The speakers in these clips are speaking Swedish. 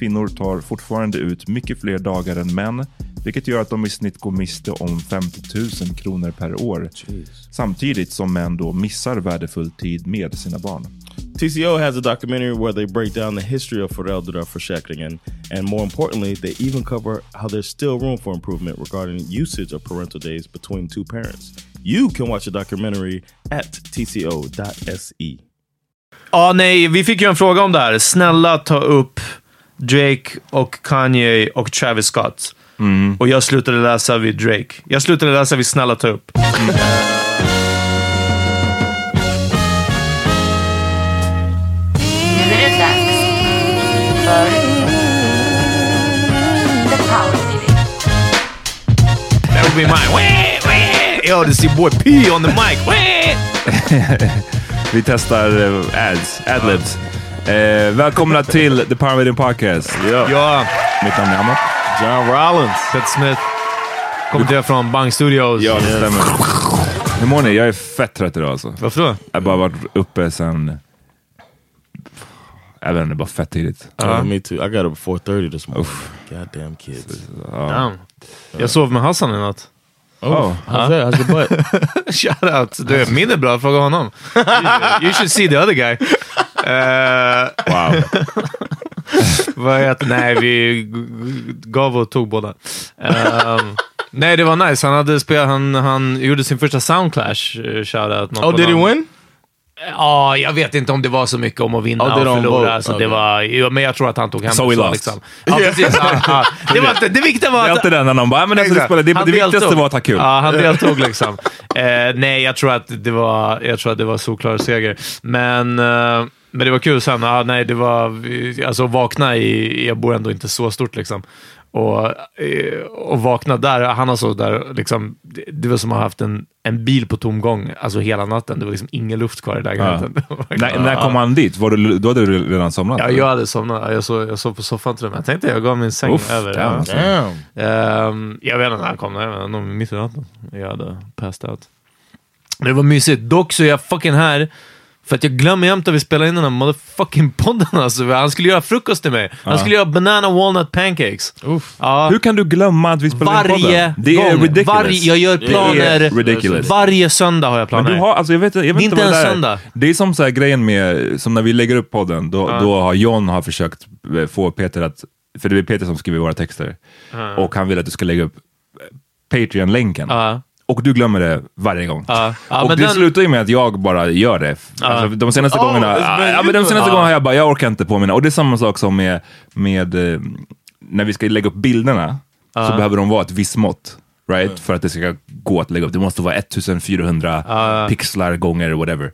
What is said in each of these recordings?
Kvinnor tar fortfarande ut mycket fler dagar än män, vilket gör att de i snitt går miste om 50 000 kronor per år. Jeez. Samtidigt som män då missar värdefull tid med sina barn. TCO has a documentary where they break down the history of föräldraförsäkringen and more importantly, they even cover how there's still room for improvement regarding usage of parental days between two parents. You can watch the documentary at tco.se. Ja, nej, vi fick ju en fråga om det här. Snälla ta upp Drake och Kanye och Travis Scott. Och jag slutade läsa vid Drake. Jag slutade läsa vid Snälla ta upp. Nu är det dags för The Power Meeting. That would be mine. Wah, wah. Yo, this is your boy P on the mic. Vi testar eh, ads, adlibs. Eh, välkomna till The Power Meeting Podcast. Ja, Mitt namn är Amat. John Rollins. Peter Smith. Kommer till er från Bang Studios. Ja, det stämmer. Hur mår ni? Jag är fett trött idag alltså. Varför då? Jag har bara varit uppe sen... Jag vet inte, bara fett tidigt. Uh, me too. I got up at 4.30 this morning. Goddamn kids. Damn. Jag sov med Hassan i natt. Oh. How's that? How's your butt? Shoutout. Du, min är bra. Fråga honom. You should see the other guy. Eh, Wow. vad heter Nej, vi gav och tog båda. Ehm, nej, det var nice. Han, hade spelat, han, han gjorde sin första Soundclash. Uh, shoutout. oh, did he win? Ja, jag vet inte om det var så mycket om att vinna Oh, och förlora. Alltså, Okay. det var, men jag tror att han tog hem So det we så, lost. Liksom. Ja, precis. Ja, ja. Det, var inte, det viktiga var Det är att... alltid den när någon bara, "Ja, men alltså, det, viktigaste var att ha kul. Ja, han deltog liksom. Eh, nej, jag tror att det var, jag tror att det var solklar seger. Men, eh, men det var kul sen. Ah, nej, det var, alltså vakna i, jag bor ändå inte så stort liksom. Och, eh, och vakna där, han har så där, liksom, det, var som att ha haft en, en bil på tomgång alltså hela natten. Det var liksom ingen luft kvar i lägenheten. När, när kom han dit? Var du, då hade du redan somnat? Ja, eller? jag hade somnat. Jag sov, jag sov på soffan till och med. Jag tänkte jag gav min säng Uff, över. damn, Ja. alltså. Damn. Ehm, jag vet inte när han kom, jag vet inte, mitt i natten. Jag hade passed out. Men det var mysigt. Dock så är jag fucking här För att jag glömmer jämt att vi spelar in den här motherfucking podden alltså. Han skulle göra frukost till mig. Han skulle göra banana walnut pancakes. Ja. Hur kan du glömma att vi spelar in Varje podden? Det är gång. ridiculous. Varje, jag gör planer. Ridiculous. Varje söndag har jag Men planer. du har, alltså jag vet, jag vet Det är inte en söndag. Det är som så här grejen med, som när vi lägger upp podden, då, då har John har försökt eh, få Peter att, för det är Peter som skriver våra texter, och han vill att du ska lägga upp Patreon-länken. Ja. Och du glömmer det varje gång. Ja. Ja, och det den- slutar ju med att jag bara gör det. Alltså, de senaste Oh, gångerna, been ja, men de senaste gångerna har jag bara, jag orkar inte påminna. Och det är samma sak som med, med eh, när vi ska lägga upp bilderna, så behöver de vara ett visst mått. Right? För att det ska gå att lägga upp. Det måste vara 1400 pixlar gånger whatever.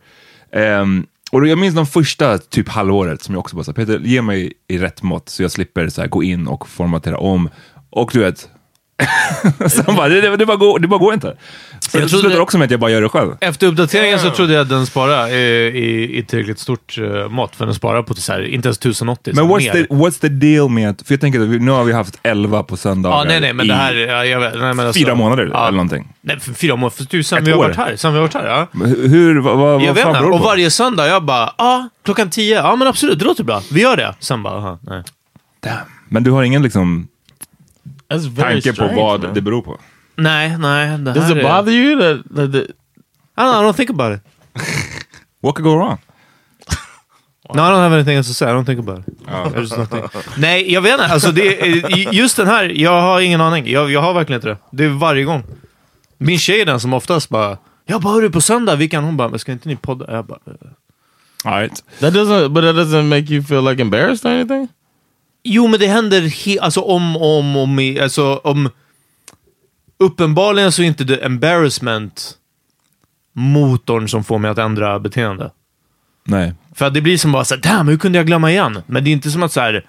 Ehm, och jag minns de första typ halvåret som jag också bara sa, Peter, ge mig i rätt mått så jag slipper så här, gå in och formatera om. Och du vet, så han bara, det, det, det, bara går, det bara går inte. Så Jag det slutar också med att jag bara gör det själv. Efter uppdateringen så trodde jag att den sparar i, i, i tillräckligt stort uh, mått, för den sparar på så här, inte ens 1080. Men what's mer. the, what's the deal med, att- för jag tänker att vi, nu har vi haft 11 på söndagar Ja, nej, nej, men i det här... Ja, jag vet, nej, men alltså, fyra månader ja. eller någonting. Nej, för fyra månader. För du, sen Ett vi har år. varit här. Sen vi har varit här, ja. Men Hur, vad, vad, Jag vad vet fan inte. beror det Och varje söndag, jag bara, ja, klockan tio. Ja, men absolut, det låter bra. Vi gör det. Sen bara, aha, nej. Men du har ingen liksom, tanke på vad man. det beror på? Nej, nej. Det Does it är... bother you that, that, that I don't, know, I don't think about it. What could go wrong? No, I don't have anything else to say. I don't think about it. Nothing. Nej, jag vet inte. Alltså, det är, just den här, jag har ingen aning. Jag, jag har verkligen inte det. Det är varje gång. Min tjej är den som oftast bara, jag bara, hörru på söndag, vilken? Hon bara, men ska inte ni podda? Jag bara, eh. All right. that doesn't but that doesn't make you feel like embarrassed or anything? Jo, men det händer he- alltså om och om, om, alltså om... Uppenbarligen så är inte det embarrassment motorn som får mig att ändra beteende. Nej. För att det blir som bara såhär, damn, hur kunde jag glömma igen? Men det är inte som att så här,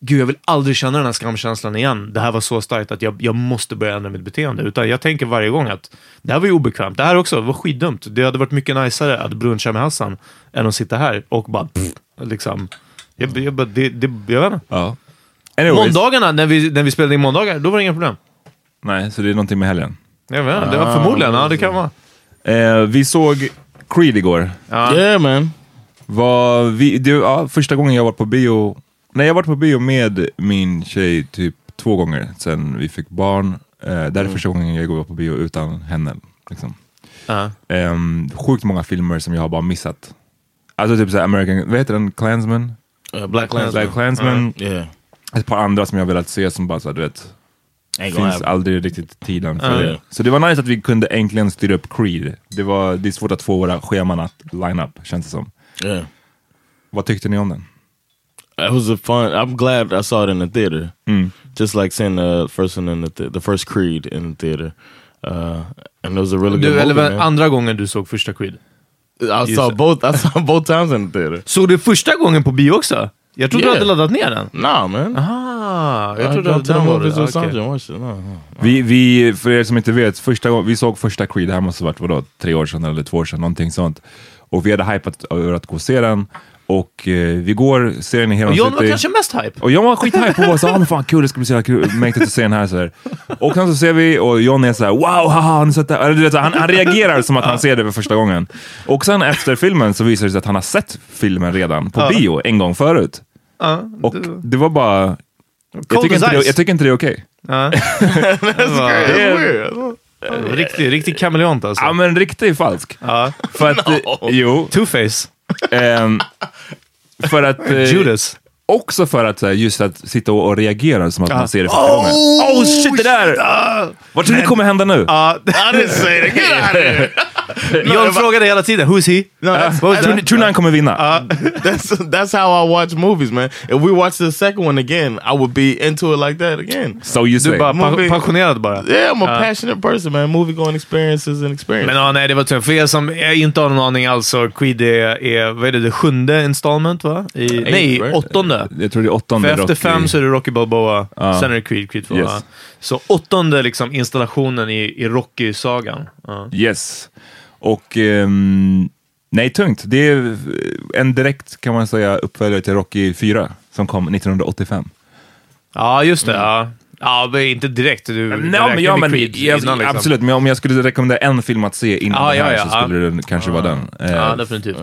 gud, jag vill aldrig känna den här skamkänslan igen. Det här var så starkt att jag, jag måste börja ändra mitt beteende. Utan jag tänker varje gång att det här var ju obekvämt. Det här också var skitdumt. Det hade varit mycket najsare att bruncha med Hassan än att sitta här och bara, pff, liksom. Jag, jag, bara- det, det, jag vet inte. Ja. Anyways. Måndagarna, när vi, när vi spelade in måndagar, då var det inga problem. Nej, så det är någonting med helgen. Jag vet inte, det var förmodligen, ja det kan vara. Eh, vi såg Creed igår. Ja. Yeah, man. Var vi, det, ja, första gången jag var på bio, nej jag har varit på bio med min tjej typ två gånger sen vi fick barn. Eh, det här är första gången jag går på bio utan henne. Liksom. Ja. Um, sjukt många filmer som jag har bara missat. Alltså typ såhär American, vad heter den? Klansman? Uh, Black Klansman. Black Klansman. Yeah. Ett par andra som jag velat se som bara såhär, du vet, Ain't finns aldrig riktigt tiden för Ja. det. Så det var nice att vi kunde äntligen styra upp Creed. Det, var, det är svårt att få våra scheman att line up, känns det som. Yeah. Vad tyckte ni om den? It was a fun. I'm glad I saw it in the theater. Mm. Just like seeing the first one in the th- the first Creed in the theater, uh, and it was a really good Du, movie. eller andra gången du såg första Creed? I saw both. I saw both times in the theater. Såg du första gången på bio också? Jag trodde Yeah. du hade laddat ner den. Nah, man. Ah, jag trodde att den var det. watched it. No, no. Vi, vi, för er som inte vet, första vi såg första Creed, det här måste ha varit vadå, tre år sedan eller två år sedan, någonting sånt. Och vi hade hypat över att gå och se den. Och eh, vi går, ser den i hela Och John var kanske mest hype. Och jag var skithype och var såhär, ah, men fan kul, det ska bli så jävla kul, mäktigt att se den här. Så här. Och sen så ser vi och John är såhär, wow, haha, har ni sett det? Eller, du vet, han, han reagerar som att han ser det för första gången. Och sen efter filmen så visar det sig att han har sett filmen redan på bio en gång förut. Ja, Och det var bara... Jag tycker, inte det, jag tycker inte det är okej. var riktig, riktig kameleont alltså. Ja men riktigt falsk. Ja. För att, eh, jo, Two-face. Ehm, för att... eh, Judas. Också för att så här, just att sitta och, och reagera som att man ser det första gången. Oh shit, det där! Vad tror du kommer hända nu? Ja, I didn't say it. Get out of here. John frågade hela tiden, who is he? No, that's, Tror ni- that's, Tror ni han kommer vinna? that's that's how I watch movies, man. If we watch the second one again, I would be into it like that again. so you say. Du bara pa Movie. passionerad bara. Yeah, I'm a passionate person, man. Movie going experiences and experience. Men ja, nej, det var tufft. För er som inte har någon aning alls, så Creed är, är vad är det, det sjunde installment va? I, nej, right? åttonde. Jag tror det är åttonde För efter Rocky. fem så är det Rocky Balboa, Ja. sen är det Creed, Creed 2. Yes. Så åttonde liksom installationen i, i Rocky-sagan. Yes. Och... ehm, nej, tungt. Det är en direkt, kan man säga, uppföljare till Rocky 4 som kom 1985. ja, just det. Ja. Ja, men inte direkt. Du, Nej, men, ja, men, jag, innan, liksom. Absolut, men om jag skulle rekommendera en film att se innan Ja, det här ja, ja, så skulle det kanske vara den. Eh, Ja, definitivt.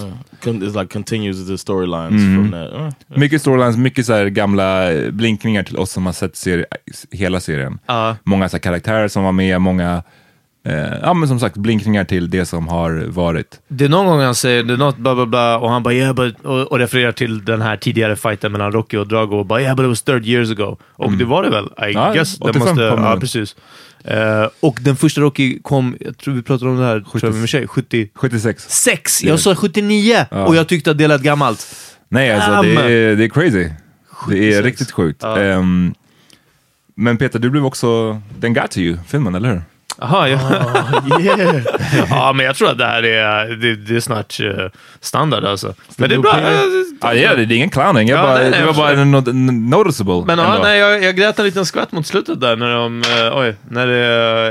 Con- It's like continues the storylines Mm. from that. Uh, Mycket storylines, mycket så här gamla eh, blinkningar till oss som har sett serie, hela serien. Många så här karaktärer som var med, många, eh, ja men som sagt blinkningar till det som har varit. Det är någon gång han säger det är något bla bla bla och han bara yeah but, och, och refererar till den här tidigare fighten mellan Rocky och Drago och bara yeah but it was 30 years ago. Och det var det väl? I Mm. Ja, guess. 85 måste, ja, precis. Eh, och den första Rocky kom, jag tror vi pratade om det här, tror jag med mig tjej, 76. 76. Jag sa 79 och jag tyckte att det lät gammalt. Nej, alltså det är, det är crazy. Det är 76. riktigt sjukt. Ja. Ehm, men Peter, du blev också, den got to you, filmen, eller hur? Jaha, ja. yeah. ja, men jag tror att det här är, det, det är snart eh, standard alltså. Men det är bra. eh, Ja, det är det. Det är ingen clowning. Jag Ja, bara, nej, nej, det var bara not, noticeable. Men ja, nej, jag, jag grät en liten skvätt mot slutet där när de, eh, oj, när det,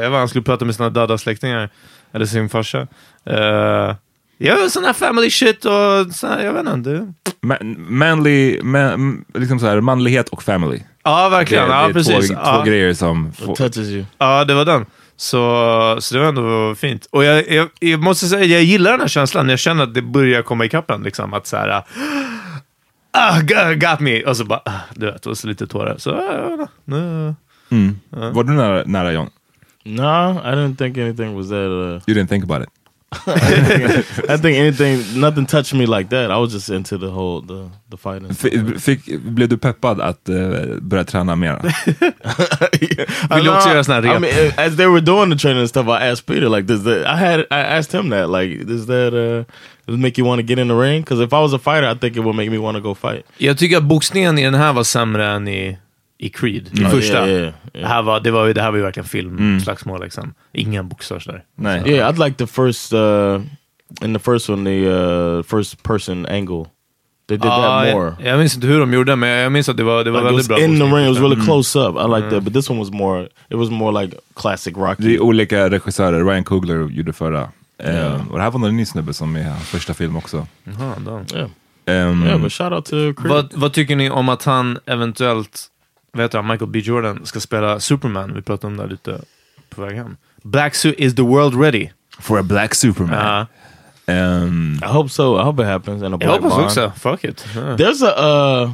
jag var han skulle prata med sina döda släktingar, eller sin farsa. Uh, ja, sån här family shit och så här, jag vet inte. Det, Ma- manly, man, liksom så här, manlighet och family. ja, Det, verkligen. det ja, är precis. två, ja. två grejer som... Får, It touches you. Ja, det var den. Så, så det var ändå fint. Och jag, jag, jag måste säga, jag gillar den här känslan jag känner att det börjar komma ikapp en. Liksom, att så här, ah, got, got me! Och så bara, ah, du vet, och så lite tårar. Så, ja, nu. mm. Var du nära, nära John? No, I didn't think anything was that. Uh, You didn't think about it? I think anything, nothing touched me like that. I was just into the whole the the fighting. F- fick, blev du peppad att eh, börja träna mer? Vill du också göra sån här I mean, uh, as they were doing the training and stuff, I asked Peter like, "Does that?" I had I asked him that like, "Does that uh, does make you want to get in the ring?" Because if I was a fighter, I think it would make me want to go fight. Jag tycker att boxningen i den här var sämre än i, i Creed. I Oh, första. yeah, yeah, Det, yeah. här var, det, var, ju- det här var ju verkligen film, slagsmål liksom. Ingen boxar sådär. Nej. Yeah, I'd like the first uh, in the first one, the uh, first person angle. They did Ja, that more. jag, jag minns inte hur de gjorde det, men jag minns att det var, det var Like it väldigt was bra. in the ring. It was really close up. I like that, but this one was more. It was more like classic Det är Rocky. olika regissörer. Ryan Coogler gjorde förra. Ja. och det här var någon ny snubbe som är hans första film också. Jaha, då. Yeah, yeah. But shout out to Creed. Vad, vad tycker ni om att han eventuellt, heter han, Michael B Jordan, ska spela Superman? Vi pratade om det lite på väg hem. Black suit, is the world ready? For a black Superman. Ja. Ehm, I hope so. I hope it happens. And a black Bond. också. Fuck it. Ja. There's a uh,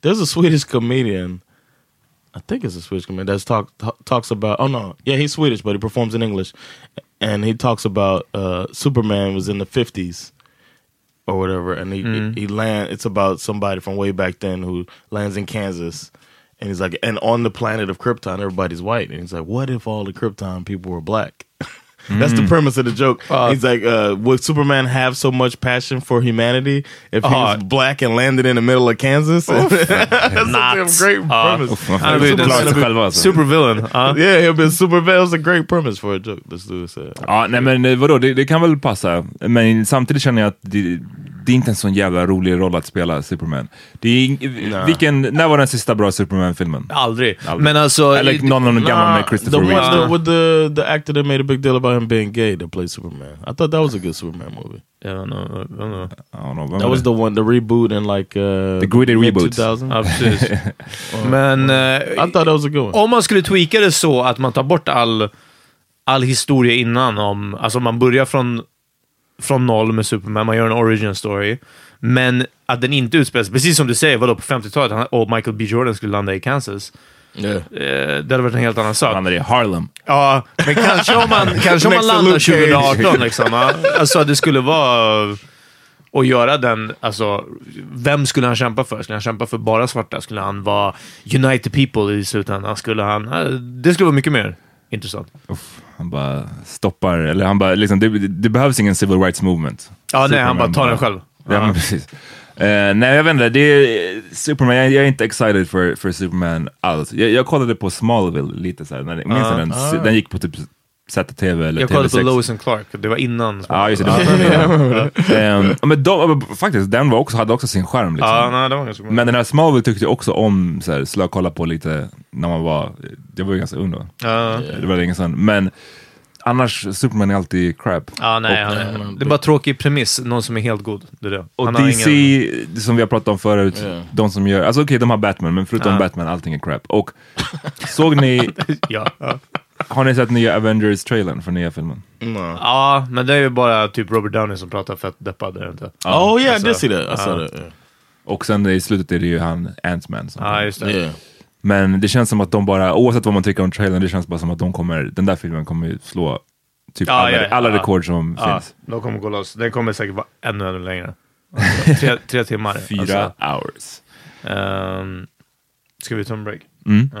there's a Swedish comedian. I think it's a Swedish comedian that's talk, talks about. Oh no, yeah, he's Swedish, but he performs in English, and he talks about uh, Superman was in the fifties or whatever, and he he land. It's about somebody from way back then who lands in Kansas, and he's like, and on the planet of Krypton, everybody's white, and he's like, what if all the Krypton people were black? That's the premise of the joke. He's like, uh, would Superman have so much passion for humanity if he was Oh. black and landed in the middle of Kansas? That's a great Ja. premise. uff, man Han får är ju klara sig den själva. Alltså. Yeah, he'll be super. That was a great premise for a joke. Let's do this. Uh, Ja, nej men eh, vadå, det, det kan väl passa. Men samtidigt känner jag att det, det är inte en sån jävla rolig roll att spela Superman. Det är, vilken, när var den sista bra Superman-filmen? Aldrig. Aldrig. Men alltså... Eller någon av de gamla Nah, med the Christopher one Reeve. the, with the the actor that made a big deal about him being gay that played Superman. I thought that was a good Superman movie. Jag vet inte, jag vet inte. I don't know, That var was det? the one, the reboot in like uh, The gritty reboot. 2000. Ja, precis. Men eh, I thought that was a good one. om man skulle tweaka det så att man tar bort all, all historia innan, om, alltså man börjar från, från noll med Superman, man gör en origin story, men att den inte utspelas, precis som du säger, vadå, på 50-talet, han- och Michael B Jordan skulle landa i Kansas. Yeah. Det hade varit en helt annan sak. Han är i Harlem. Ja, men kanske om man, kanske om man landar Luke Cage. 2018 liksom. Ja. Alltså det skulle vara... Och göra den, alltså, vem skulle han kämpa för? Skulle han kämpa för bara svarta? Skulle han vara United People i slutändan? Skulle han... Det skulle vara mycket mer intressant. Uff, han bara stoppar, eller han bara, liksom, det, det behövs ingen civil rights movement. Ja, nej, han bara Superman tar den själv. Ja, men precis. Eh, nej, jag vet inte. Det är, Superman, jag, jag är inte excited för, för Superman alls. Jag, jag kollade på Smallville lite så här, när, minns du den? Den gick på typ ZTV eller Jag kollade på TV6. Lois and Clark, det var innan. Ja, just det. det var, Ehm, men de, faktiskt, den var också, hade också sin charm. Liksom. Ja, nej, det var ganska bra. Men den här Smallville tyckte jag också om, så här, slå kolla på lite när man var, jag var ju ganska ung då. Ja. Det var länge sedan. Men annars Superman är alltid crap. Ja, nej, och, han är, det är bara tråkig premiss. Någon som är helt god. Det är det. och Han DC, ingen- som vi har pratat om förut, Ja. de som gör, alltså okej de har Batman, men förutom Ja. Batman, allting är crap. Och såg ni, ja. ja. Har ni sett nya Avengers-trailern för nya filmen? No. ja, men det är ju bara typ Robert Downey som pratar fett deppad. Är det inte? oh yeah, alltså, did see that. I ja. saw that. Yeah. Och sen i slutet är det ju han Ant-Man. Ja, just det. yeah. Men det känns som att de bara, oavsett vad man tycker om trailern, det känns bara som att de kommer, den där filmen kommer slå typ Ja, alla, ja, alla Ja. rekord som Ja, finns. de kommer gå loss. Den kommer säkert vara ännu, ännu längre. tre, tre timmar. Fyra Alltså, hours. ehm, ska vi ta en break? Mm. Ja.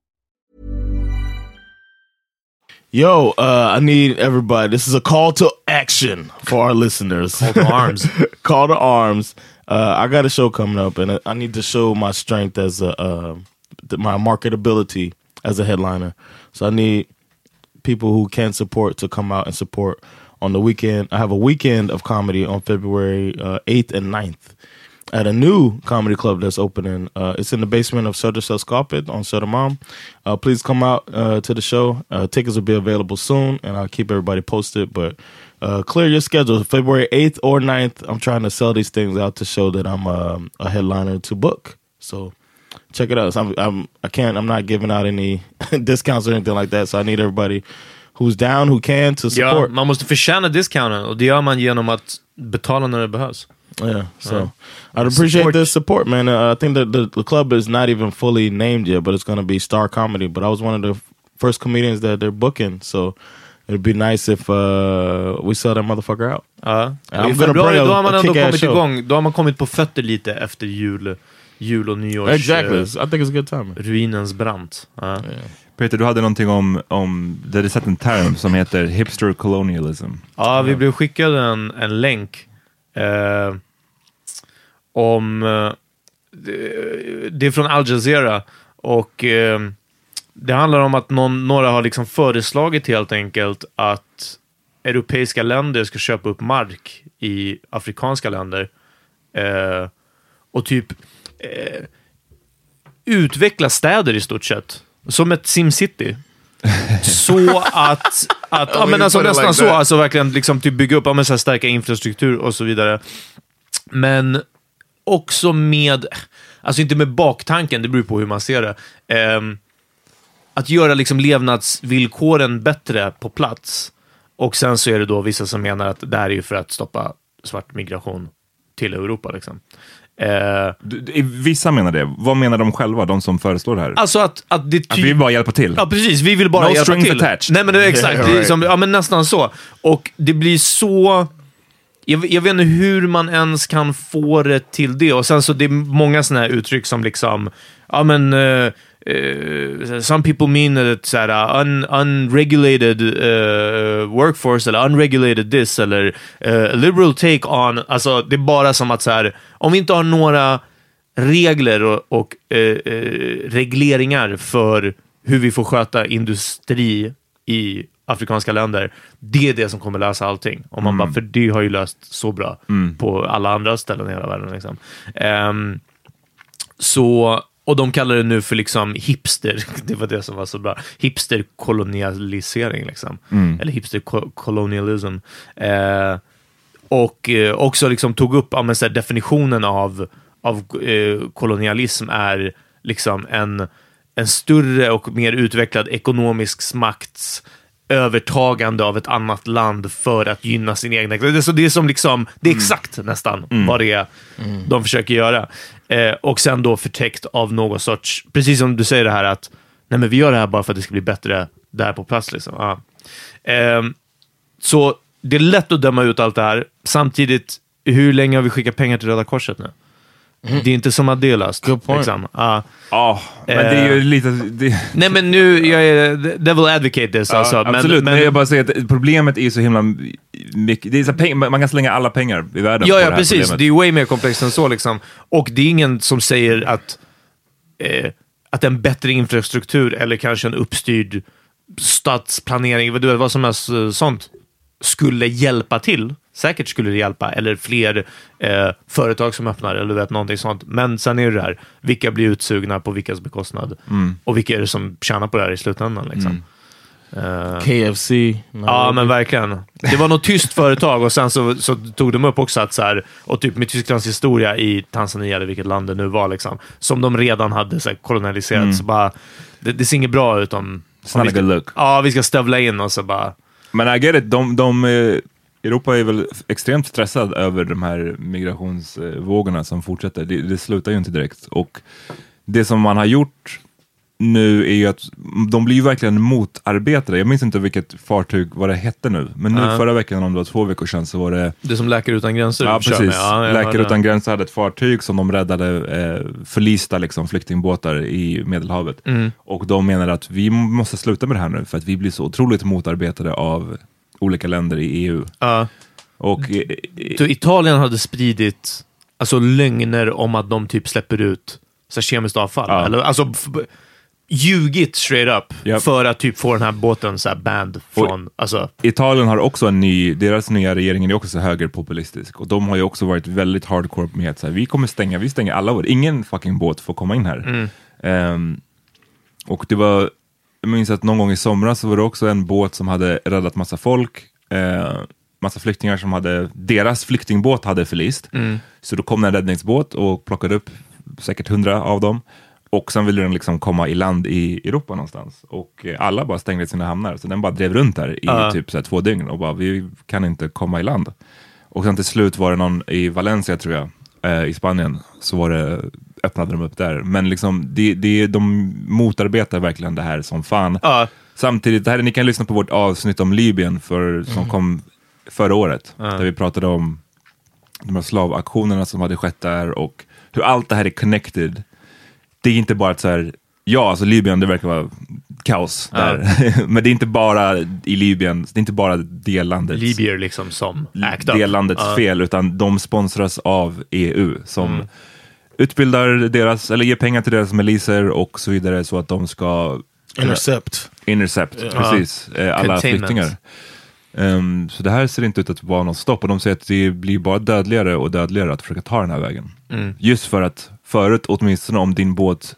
Yo, uh, I need everybody. This is a call to action for our listeners. Call to arms. call to arms. Uh, I got a show coming up, and I need to show my strength as a uh, my marketability as a headliner. So I need people who can support to come out and support on the weekend. I have a weekend of comedy on February uh, 8th and 9th at a new comedy club that's opening. Uh, it's in the basement of Södersällskapet on Södermalm. Uh, please come out uh, to the show. Uh, tickets will be available soon, and I'll keep everybody posted. But uh, clear your schedule. February 8th or 9th, I'm trying to sell these things out to show that I'm um, a headliner to book. So check it out. So I'm, I'm, I can't, I'm not giving out any discounts or anything like that. So I need everybody who's down, who can, to Ja, support. man måste förtjäna discounten och det gör man genom att betala när det behövs. Yeah, so Uh, I'd appreciate support- the support, man. Uh, I think that the, the club is not even fully named yet, but it's going to be Star Comedy. But I was one of the f- first comedians that they're booking, so it'd be nice if uh, we sell that motherfucker out. Ja. I'm I gonna februari, bring a- då har man a ändå kick-ass kommit show. igång. Då har man kommit på fötter lite efter jul, jul och nyårs... exactly, eh, I think it's a good time. ruinens brant. Ja. Peter, du hade någonting om, om du hade sett en term som heter hipster colonialism. Ja, vi blev skickade en, en länk eh, om... Det, det är från Al Jazeera och eh, det handlar om att någon, några har liksom föreslagit helt enkelt att europeiska länder ska köpa upp mark i afrikanska länder eh, och typ eh, utveckla städer i stort sett. Som ett SimCity. Så att, att ja, men alltså nästan like så, that. alltså verkligen liksom typ bygga upp, ja, men så här, stärka infrastruktur och så vidare. Men också med, alltså inte med baktanken, det beror på hur man ser det. Ehm, att göra liksom levnadsvillkoren bättre på plats. Och sen så är det då vissa som menar att det här är ju för att stoppa svart migration till Europa. Liksom. Eh, vissa menar det. Vad menar de själva, de som föreslår det här? alltså att, att det att vi vill bara hjälpa till? Ja, precis. Vi vill bara No hjälpa till. attached. Nej, men det är exakt. Yeah, det är right. som, ja, men nästan så. Och det blir så... Jag, jag vet inte hur man ens kan få det till det. Och sen så det är många sådana här uttryck som liksom, ja men, eh, eh, some people mean that så här, un, unregulated eh, workforce eller unregulated this eller eh, liberal take on, alltså det är bara som att så här, om vi inte har några regler och, och eh, eh, regleringar för hur vi får sköta industri i afrikanska länder, det är det som kommer lösa allting. Och man bara, för det har ju löst så bra på alla andra ställen i hela världen. Liksom. Ehm, så, och de kallar det nu för liksom hipster, det var det som var så bra, hipsterkolonialisering, liksom. eller hipsterkolonialism. Eh, och eh, också liksom tog upp ja, men, så här, definitionen av, av eh, kolonialism är liksom en, en större och mer utvecklad ekonomisk makts övertagande av ett annat land för att gynna sin egna... Det är, så det är som liksom, det är exakt nästan vad det är de försöker göra. Eh, och sen då förtäckt av någon sorts, precis som du säger det här att nej men vi gör det här bara för att det ska bli bättre där på plats. Liksom. Ah. Eh, så det är lätt att döma ut allt det här. Samtidigt, hur länge har vi skickat pengar till Röda Korset nu? Det är inte som att det är löst. Good point. Liksom. Ja. Ja, men det är ju lite... Det, Nej, men nu, jag är devil advocate this alltså. ja, men, absolut, men, men, jag bara säger att problemet är så himla mycket. Det är så peng, man kan slänga alla pengar i världen Ja, på ja, det här precis. problemet. Det är way mer komplext än så. Liksom. Och det är ingen som säger att, eh, att en bättre infrastruktur eller kanske en uppstyrd stadsplanering, vad, du vet, vad som helst eh, sånt, skulle hjälpa till. Säkert skulle det hjälpa, eller fler eh, företag som öppnar, eller vet, någonting sånt. Men sen är det det här, vilka blir utsugna på vilkas bekostnad? Mm. Och vilka är det som tjänar på det här i slutändan? Liksom? Eh, KFC. Ja, men verkligen. Det var något tyst företag och sen så, så tog de upp också att så här, och typ med Tysklands historia i Tanzania, eller vilket land det nu var, liksom, som de redan hade så här, kolonialiserat. Så bara, det, det ser inget bra ut om... It's om not vi a ska, good look. Ja, vi ska stövla in och så bara... Men I get it, de, de, eh, Europa är väl extremt stressad över de här migrationsvågorna som fortsätter. Det, det slutar ju inte direkt. Och det som man har gjort nu är ju att de blir ju verkligen motarbetare. Jag minns inte vilket fartyg, vad det hette nu, men nu Ja. förra veckan, om det var två veckor sedan, så var det Det som Läkare Utan Gränser Ja, precis. med. Ja, Läkare utan gränser hade ett fartyg som de räddade eh, förlista liksom, flyktingbåtar i Medelhavet. Mm. Och de menar att vi måste sluta med det här nu för att vi blir så otroligt motarbetade av olika länder i EU. Ja. Och, eh, Så Italien hade spridit alltså, lögner om att de typ släpper ut så här, kemiskt avfall. Ja. Eller, alltså, ljugit straight up Japp. för att typ få den här båten så här, banned från... Alltså, Italien har också en ny, deras nya regering är också så högerpopulistisk och de har ju också varit väldigt hardcore med att så här, vi kommer stänga, vi stänger alla våra, ingen fucking båt får komma in här. Ehm, och det var, jag minns att någon gång i somras så var det också en båt som hade räddat massa folk, eh, massa flyktingar som hade, deras flyktingbåt hade förlist. Så då kom en räddningsbåt och plockade upp säkert hundra av dem. Och sen ville den liksom komma i land i Europa någonstans. Och eh, alla bara stängde sina hamnar. Så den bara drev runt där i Ja. typ så här två dygn och bara, vi kan inte komma i land. Och sen till slut var det någon i Valencia tror jag, eh, i Spanien, så var det, öppnade de upp där. Men liksom, det, det, de motarbetar verkligen det här som fan. ja, Samtidigt, här, ni kan lyssna på vårt avsnitt om Libyen för, som kom förra året. Där vi pratade om de här slavaktionerna som hade skett där och hur allt det här är connected. Det är inte bara att så här, ja alltså Libyen det verkar vara kaos där. Men det är inte bara i Libyen, det är inte bara det landets, Libyer liksom som act up. det landets Ja. fel, utan de sponsras av EU som Mm. Utbildar deras, eller ger pengar till deras miliser och så vidare så att de ska Intercept. Intercept, precis. Eh, alla flyktingar. Ehm, så det här ser inte ut att vara något stopp och de säger att det blir bara dödligare och dödligare att försöka ta den här vägen. Mm. Just för att förut, åtminstone om din båt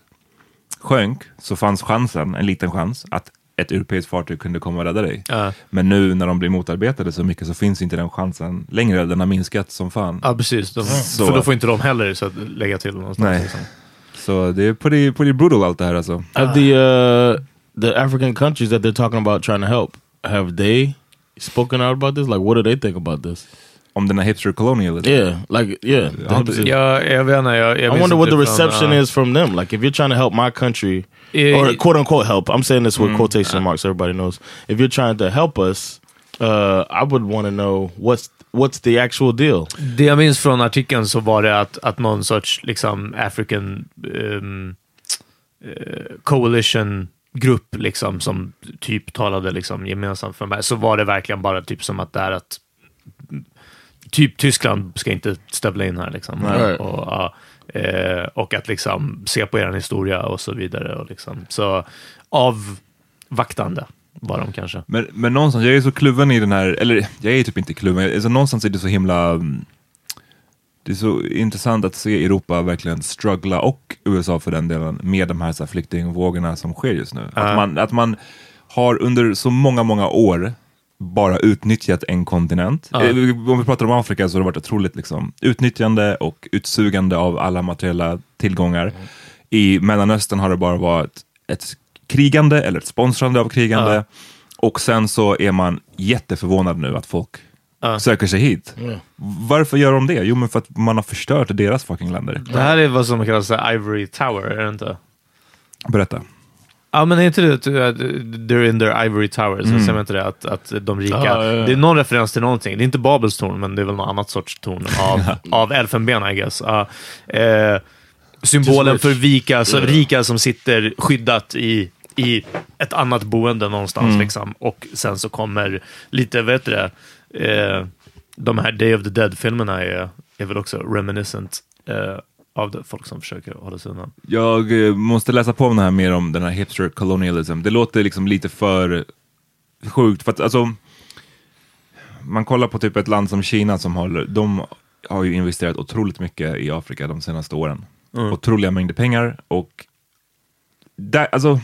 sjönk, så fanns chansen, en liten chans, att ett europeiskt fartyg kunde komma och rädda dig. Ja. Men nu när de blir motarbetade så mycket så finns inte den chansen längre. Den har minskat som fan. Ja, precis. De, Så- för då får inte de heller så att lägga till någonstans. Nej. Liksom. Så det är pretty, pretty brutal allt det här alltså. Have the uh, the African countries that they're talking about trying to help have they spoken out about this? Like, what do they think about this? Om den här hipster colonialism. Yeah, like yeah. opposite. Jag, vet inte, jag, jag I wonder what the reception ja. is from them. Like, if you're trying to help my country, Eh, or quote unquote help, I'm saying this with quotation marks. Everybody knows. If you're trying to help us, uh, I would want to know what's what's the actual deal. Det jag minns från artikeln så var det att, att någon sorts liksom African ehm, eh, coalition grupp liksom som typ talade liksom gemensamt för mig, så var det verkligen bara typ som att det är att typ Tyskland ska inte stövla in här liksom. Nej. Och, eh, och att liksom se på er historia och så vidare. Och liksom. Så avvaktande. var de kanske. Men, men någonstans, jag är så kluven i den här, eller jag är typ inte kluven, alltså, någonstans är det så himla mm, det är så intressant att se Europa verkligen struggla, och USA för den delen, med de här, så här flyktingvågorna som sker just nu. Att, man, att man har under så många, många år bara utnyttjat en kontinent. Ja. Eh, Om vi pratar om Afrika så har det varit otroligt liksom, utnyttjande och utsugande av alla materiella tillgångar. I Mellanöstern har det bara varit ett krigande eller ett sponsrande av krigande. Ja. Och sen så är man jätteförvånad nu att folk Ja. söker sig hit. Varför gör de det? Jo, men för att man har förstört deras fucking länder. Det här är vad som kallas Ivory Tower, är det inte? Berätta. Ja, men är inte det att uh, they're in their ivory tower? Så Mm. säger man inte det? Att, att de rika... Ja, ja, ja. Det är någon referens till någonting. Det är inte Babels torn, men det är väl något annat sorts torn av, av elfenben, I guess. Ja, eh, symbolen för vika, så Yeah. rika som sitter skyddat i, i ett annat boende någonstans. Mm. Liksom. Och sen så kommer lite, vet du det, eh, de här Day of the Dead-filmerna är, är väl också reminiscent eh, av folk som försöker hålla sig undan. Jag eh, måste läsa på om det här mer om den här hipster colonialism. Det låter liksom lite för sjukt. För att, alltså, man kollar på typ ett land som Kina som har, de har ju investerat otroligt mycket i Afrika de senaste åren. Otroliga mängder pengar och där, alltså,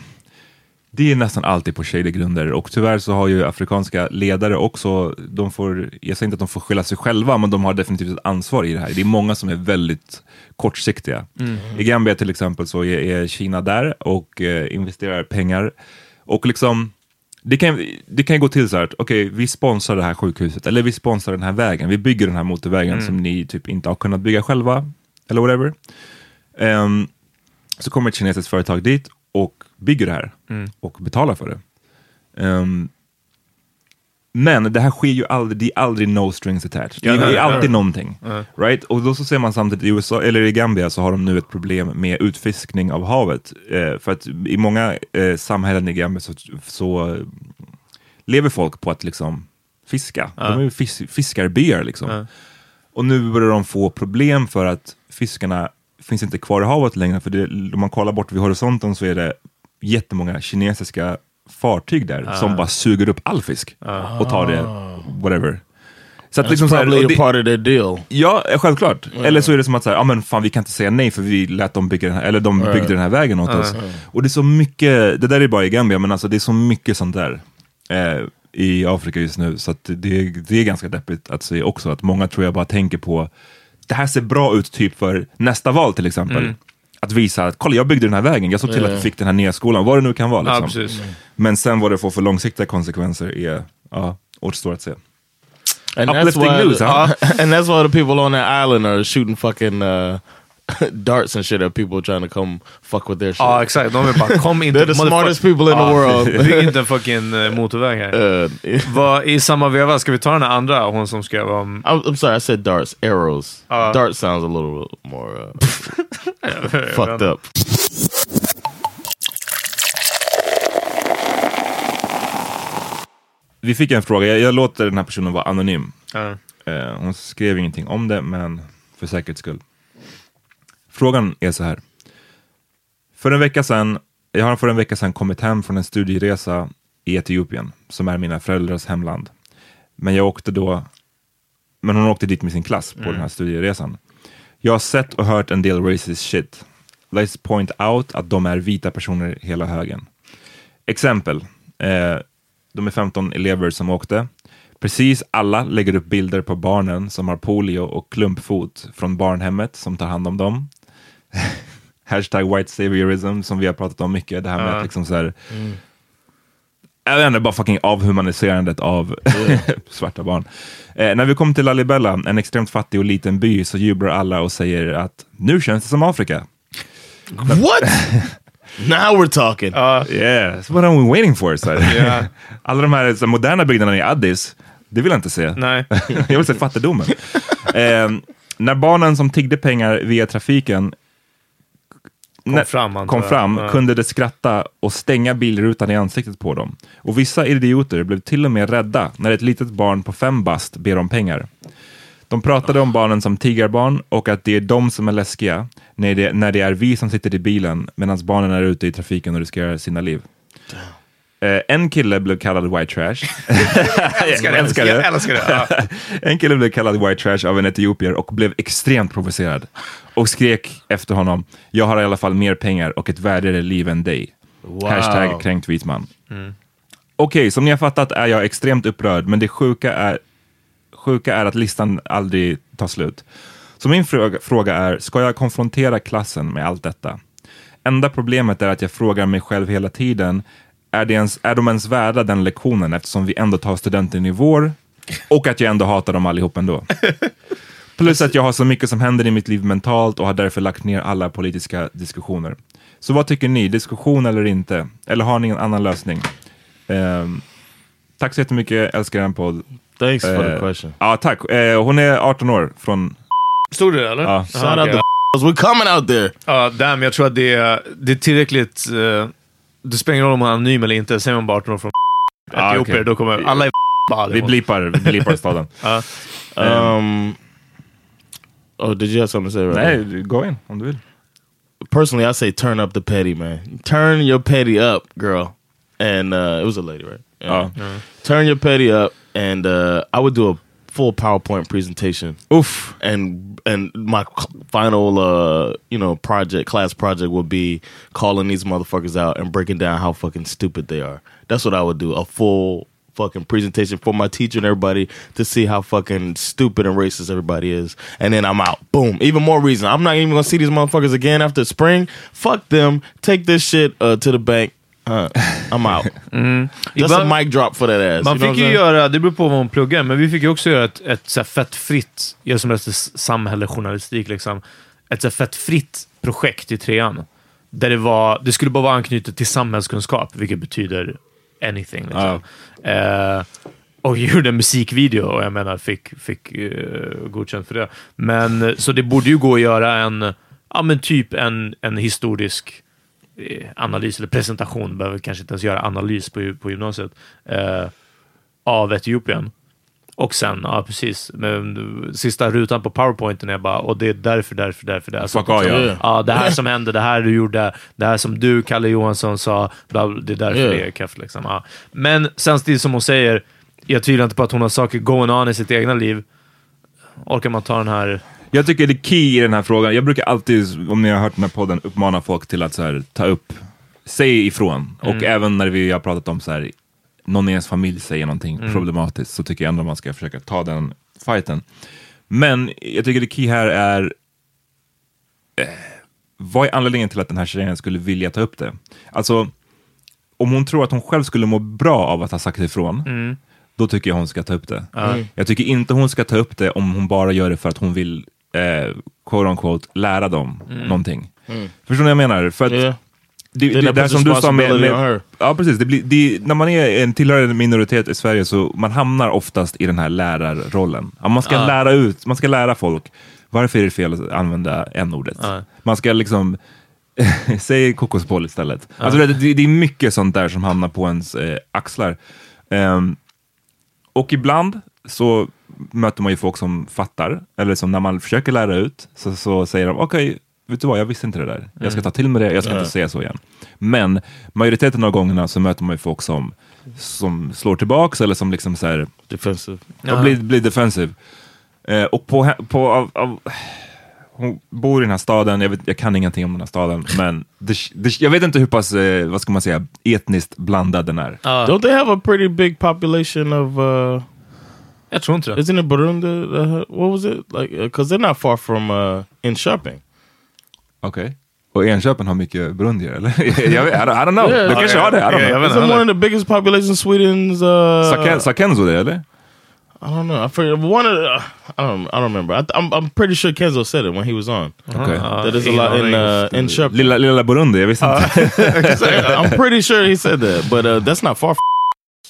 det är nästan alltid på shady grunder och tyvärr så har ju afrikanska ledare också, de får, jag säger inte att de får skylla sig själva, men de har definitivt ett ansvar i det här. Det är många som är väldigt kortsiktiga. I Gambia till exempel så är, Kina där och eh, investerar pengar. Och liksom, det kan, det kan gå till så här att okej, vi sponsrar det här sjukhuset, eller vi sponsrar den här vägen, vi bygger den här motorvägen som ni typ inte har kunnat bygga själva, eller whatever. Ehm, så kommer ett kinesiskt företag dit och bygger det här och betalar för det. Ehm, men det här sker ju aldrig, det är aldrig no strings attached. Ja, det är alltid nej. någonting. Right? Och då så ser man samtidigt i USA, eller i Gambia så har de nu ett problem med utfiskning av havet. Eh, för att i många eh, samhällen i Gambia så, så lever folk på att liksom fiska. De är ju fis, fiskarbyar liksom. Ja. Och nu börjar de få problem för att fiskarna finns inte kvar i havet längre. För det, om man kollar bort vid horisonten så är det jättemånga kinesiska fartyg där som bara suger upp all fisk och tar det, whatever. Så att That's liksom probably och a det, part of their deal. Ja, eh, självklart. Eller så är det som att säga, ja men fan vi kan inte säga nej för vi lät dem bygga den här, eller de byggde den här vägen åt oss. Och det är så mycket, det där är bara i Gambia, men alltså det är så mycket sånt där eh, i Afrika just nu. Så att det, det är ganska deppigt att se också, att många tror jag bara tänker på, det här ser bra ut typ för nästa val till exempel. Att visa att, kolla jag byggde den här vägen, jag såg till att vi fick den här nya skolan, vad det nu kan vara. Ja, Liksom. precis. Men sen vad det får för långsiktiga konsekvenser är, ja, återstår att se. And that's Uplifting why, news, huh? and that's why the people on that island are shooting fucking uh, darts and shit at people trying to come fuck with their shit. Ja, exakt. De är bara, kom inte... They're the smartest people in the world. Bygg inte en fucking eh, motorväg här. Uh, Vad, I samma veva, ska vi ta den här andra, hon som skrev om... I'm, I'm sorry, I said darts. Arrows. Uh, Dart sounds a little more uh, fucked up. Vi fick en fråga, jag, jag låter den här personen vara anonym. Eh, hon skrev ingenting om det, men för säkerhets skull. Frågan är så här. För en vecka sedan, jag har för en vecka sedan kommit hem från en studieresa i Etiopien, som är mina föräldrars hemland. Men jag åkte då, men hon åkte dit med sin klass på den här studieresan. Jag har sett och hört en del racist shit. Let's point out att de är vita personer hela högen. Exempel. Eh, de är 15 elever som åkte. Precis alla lägger upp bilder på barnen som har polio och klumpfot från barnhemmet som tar hand om dem. Hashtag white saviorism som vi har pratat om mycket. Det här med att liksom så här, jag vet inte, bara fucking avhumaniserandet av svarta barn. Eh, när vi kom till Lalibela, en extremt fattig och liten by, så jublar alla och säger att nu känns det som Afrika. What? now we're talking. Yeah, that's what I'm waiting for. Så. Ja. Alla de här så, moderna byggnaderna i Addis, det vill jag inte se. Nej. jag vill se fattigdomen. eh, när barnen som tiggde pengar via trafiken Kom fram, kom fram kunde de skratta och stänga bilrutan i ansiktet på dem. Och vissa idioter blev till och med rädda när ett litet barn på fem bast ber om pengar. De pratade om barnen som tiggarbarn och att det är de som är läskiga när det, när det är vi som sitter i bilen medan barnen är ute i trafiken och riskerar sina liv. Eh, en kille blev kallad white trash. Jag älskar det. älskar Jag älskar det. Ja. en kille blev kallad white trash av en etiopier och blev extremt provocerad och skrek efter honom. Jag har i alla fall mer pengar och ett värdigare liv än dig. Wow. Hashtag kränkt vit man. Okej, som ni har fattat är jag extremt upprörd, men det sjuka är, sjuka är att listan aldrig tar slut. Så min fråga, fråga är, ska jag konfrontera klassen med allt detta? Enda problemet är att jag frågar mig själv hela tiden, är, det ens, är de ens värda den lektionen eftersom vi ändå tar studenten i vår och att jag ändå hatar dem allihop ändå. Plus att jag har så mycket som händer i mitt liv mentalt och har därför lagt ner alla politiska diskussioner. Så vad tycker ni? Diskussion eller inte? Eller har ni en annan lösning? Ehm, tack så jättemycket, älskar en podd. Thanks for the Eh, question. Ja, tack. Eh, hon är 18 år från... Stod det eller? Ja. Shout out we're coming out there. Ja, damn, jag tror att det är, det är tillräckligt... Uh, det spelar ingen roll om man är anonym eller inte. Säger man bara 18 år från Ah, Etiopier, okej. då kommer alla i bara... Vi blipar, vi blipar staden. Ja. Um, oh, did you have something to say? Right Nej, gå in om du vill. personally, I say turn up the petty, man. Turn your petty up, girl. And uh, it was a lady, right? Ja. Turn your petty up, and uh, I would do a full PowerPoint presentation. Oof. And and my final, uh, you know, project class project will be calling these motherfuckers out and breaking down how fucking stupid they are. That's what I would do. A full fucking presentation for my teacher and everybody to see how fucking stupid and racist everybody is. And then I'm out. Boom. Even more reason. I'm not even gonna see these motherfuckers again after spring. Fuck them. Take this shit uh, to the bank. Uh, I'm out. That's a Ibland- mic drop for that ass. Man you know fick ju göra, det beror på vad man pluggar, men vi fick ju också göra ett, ett så fett fritt, jag som läste s- samhälle, journalistik, liksom, ett så fett fritt projekt i trean. Där det, var, det skulle bara vara anknutet till samhällskunskap, vilket betyder anything. Liksom. Eh, och jag gjorde en musikvideo och jag menar fick, fick uh, godkänt för det. Men, eh, så det borde ju gå att göra en, ja men typ en, en historisk eh, analys eller presentation, behöver kanske inte ens göra analys på, på gymnasiet, eh, av Etiopien. Och sen, ja precis, men sista rutan på powerpointen är bara, och det är därför, därför, därför. Det, Fuck all, ja. ja, det här som hände, det här du gjorde, det här som du, Kalle Johansson, sa, bla, det är därför Ja. det är keft. Liksom. Ja. Men samtidigt som hon säger, jag tvivlar inte på att hon har saker going on i sitt egna liv. Orkar man ta den här... Jag tycker det är key i den här frågan. Jag brukar alltid, om ni har hört den här podden, uppmana folk till att så här, ta upp, säg ifrån. Och även när vi har pratat om så här, någon i ens familj säger någonting problematiskt, så tycker jag ändå man ska försöka ta den fighten. Men jag tycker det key här är, eh, vad är anledningen till att den här tjejen skulle vilja ta upp det? Alltså, om hon tror att hon själv skulle må bra av att ha sagt ifrån, då tycker jag hon ska ta upp det. Jag tycker inte hon ska ta upp det om hon bara gör det för att hon vill, eh, quote unquote, lära dem någonting. Förstår ni vad jag menar? För att Yeah. det, det, that där som du sa med, med. Ja precis, det blir, det, när man är en tillhör en minoritet i Sverige så man hamnar oftast i den här lärarrollen. Ja, man ska lära ut, man ska lära folk varför är det fel att använda n-ordet. Man ska liksom Säg kokosboll istället. Alltså det, det, det är mycket sånt där som hamnar på ens eh, axlar. Ehm, och ibland så möter man ju folk som fattar, eller som när man försöker lära ut, så, så säger de okej, vet du vad, jag visste inte det där. Jag ska ta till mig det, jag ska inte säga så igen. Men majoriteten av gångerna så möter man ju folk som, som slår tillbaks eller som liksom så här, Defensive. och blir, blir defensive. Eh, och på, på av, av, hon bor i den här staden, jag, vet, jag kan ingenting om den här staden, men det, det, jag vet inte hur pass, eh, vad ska man säga, etniskt blandad den är. Don't they have a pretty big population of? Uh, Jag tror inte det. isn't it Burundi? Uh, what was it like? Because they're not far from uh, in Köping. Okay. Och Enköping har mycket burundier, eller? jag vet, I, don't, I don't know. Yeah. det kanske Ja, har det, I don't ja, know. jag Isn't one of the biggest populations in Sweden's? Uh, Saken, Sakenzo det, eller? I don't know. I forget. One of the, uh, I don't. I don't remember. I th- I'm. I'm pretty sure Kenzo said it when he was on. Okej. that is a lot in uh, in Köping. Lilla, lilla Burundi, jag visste inte. I'm pretty sure he said that, but uh, that's not far.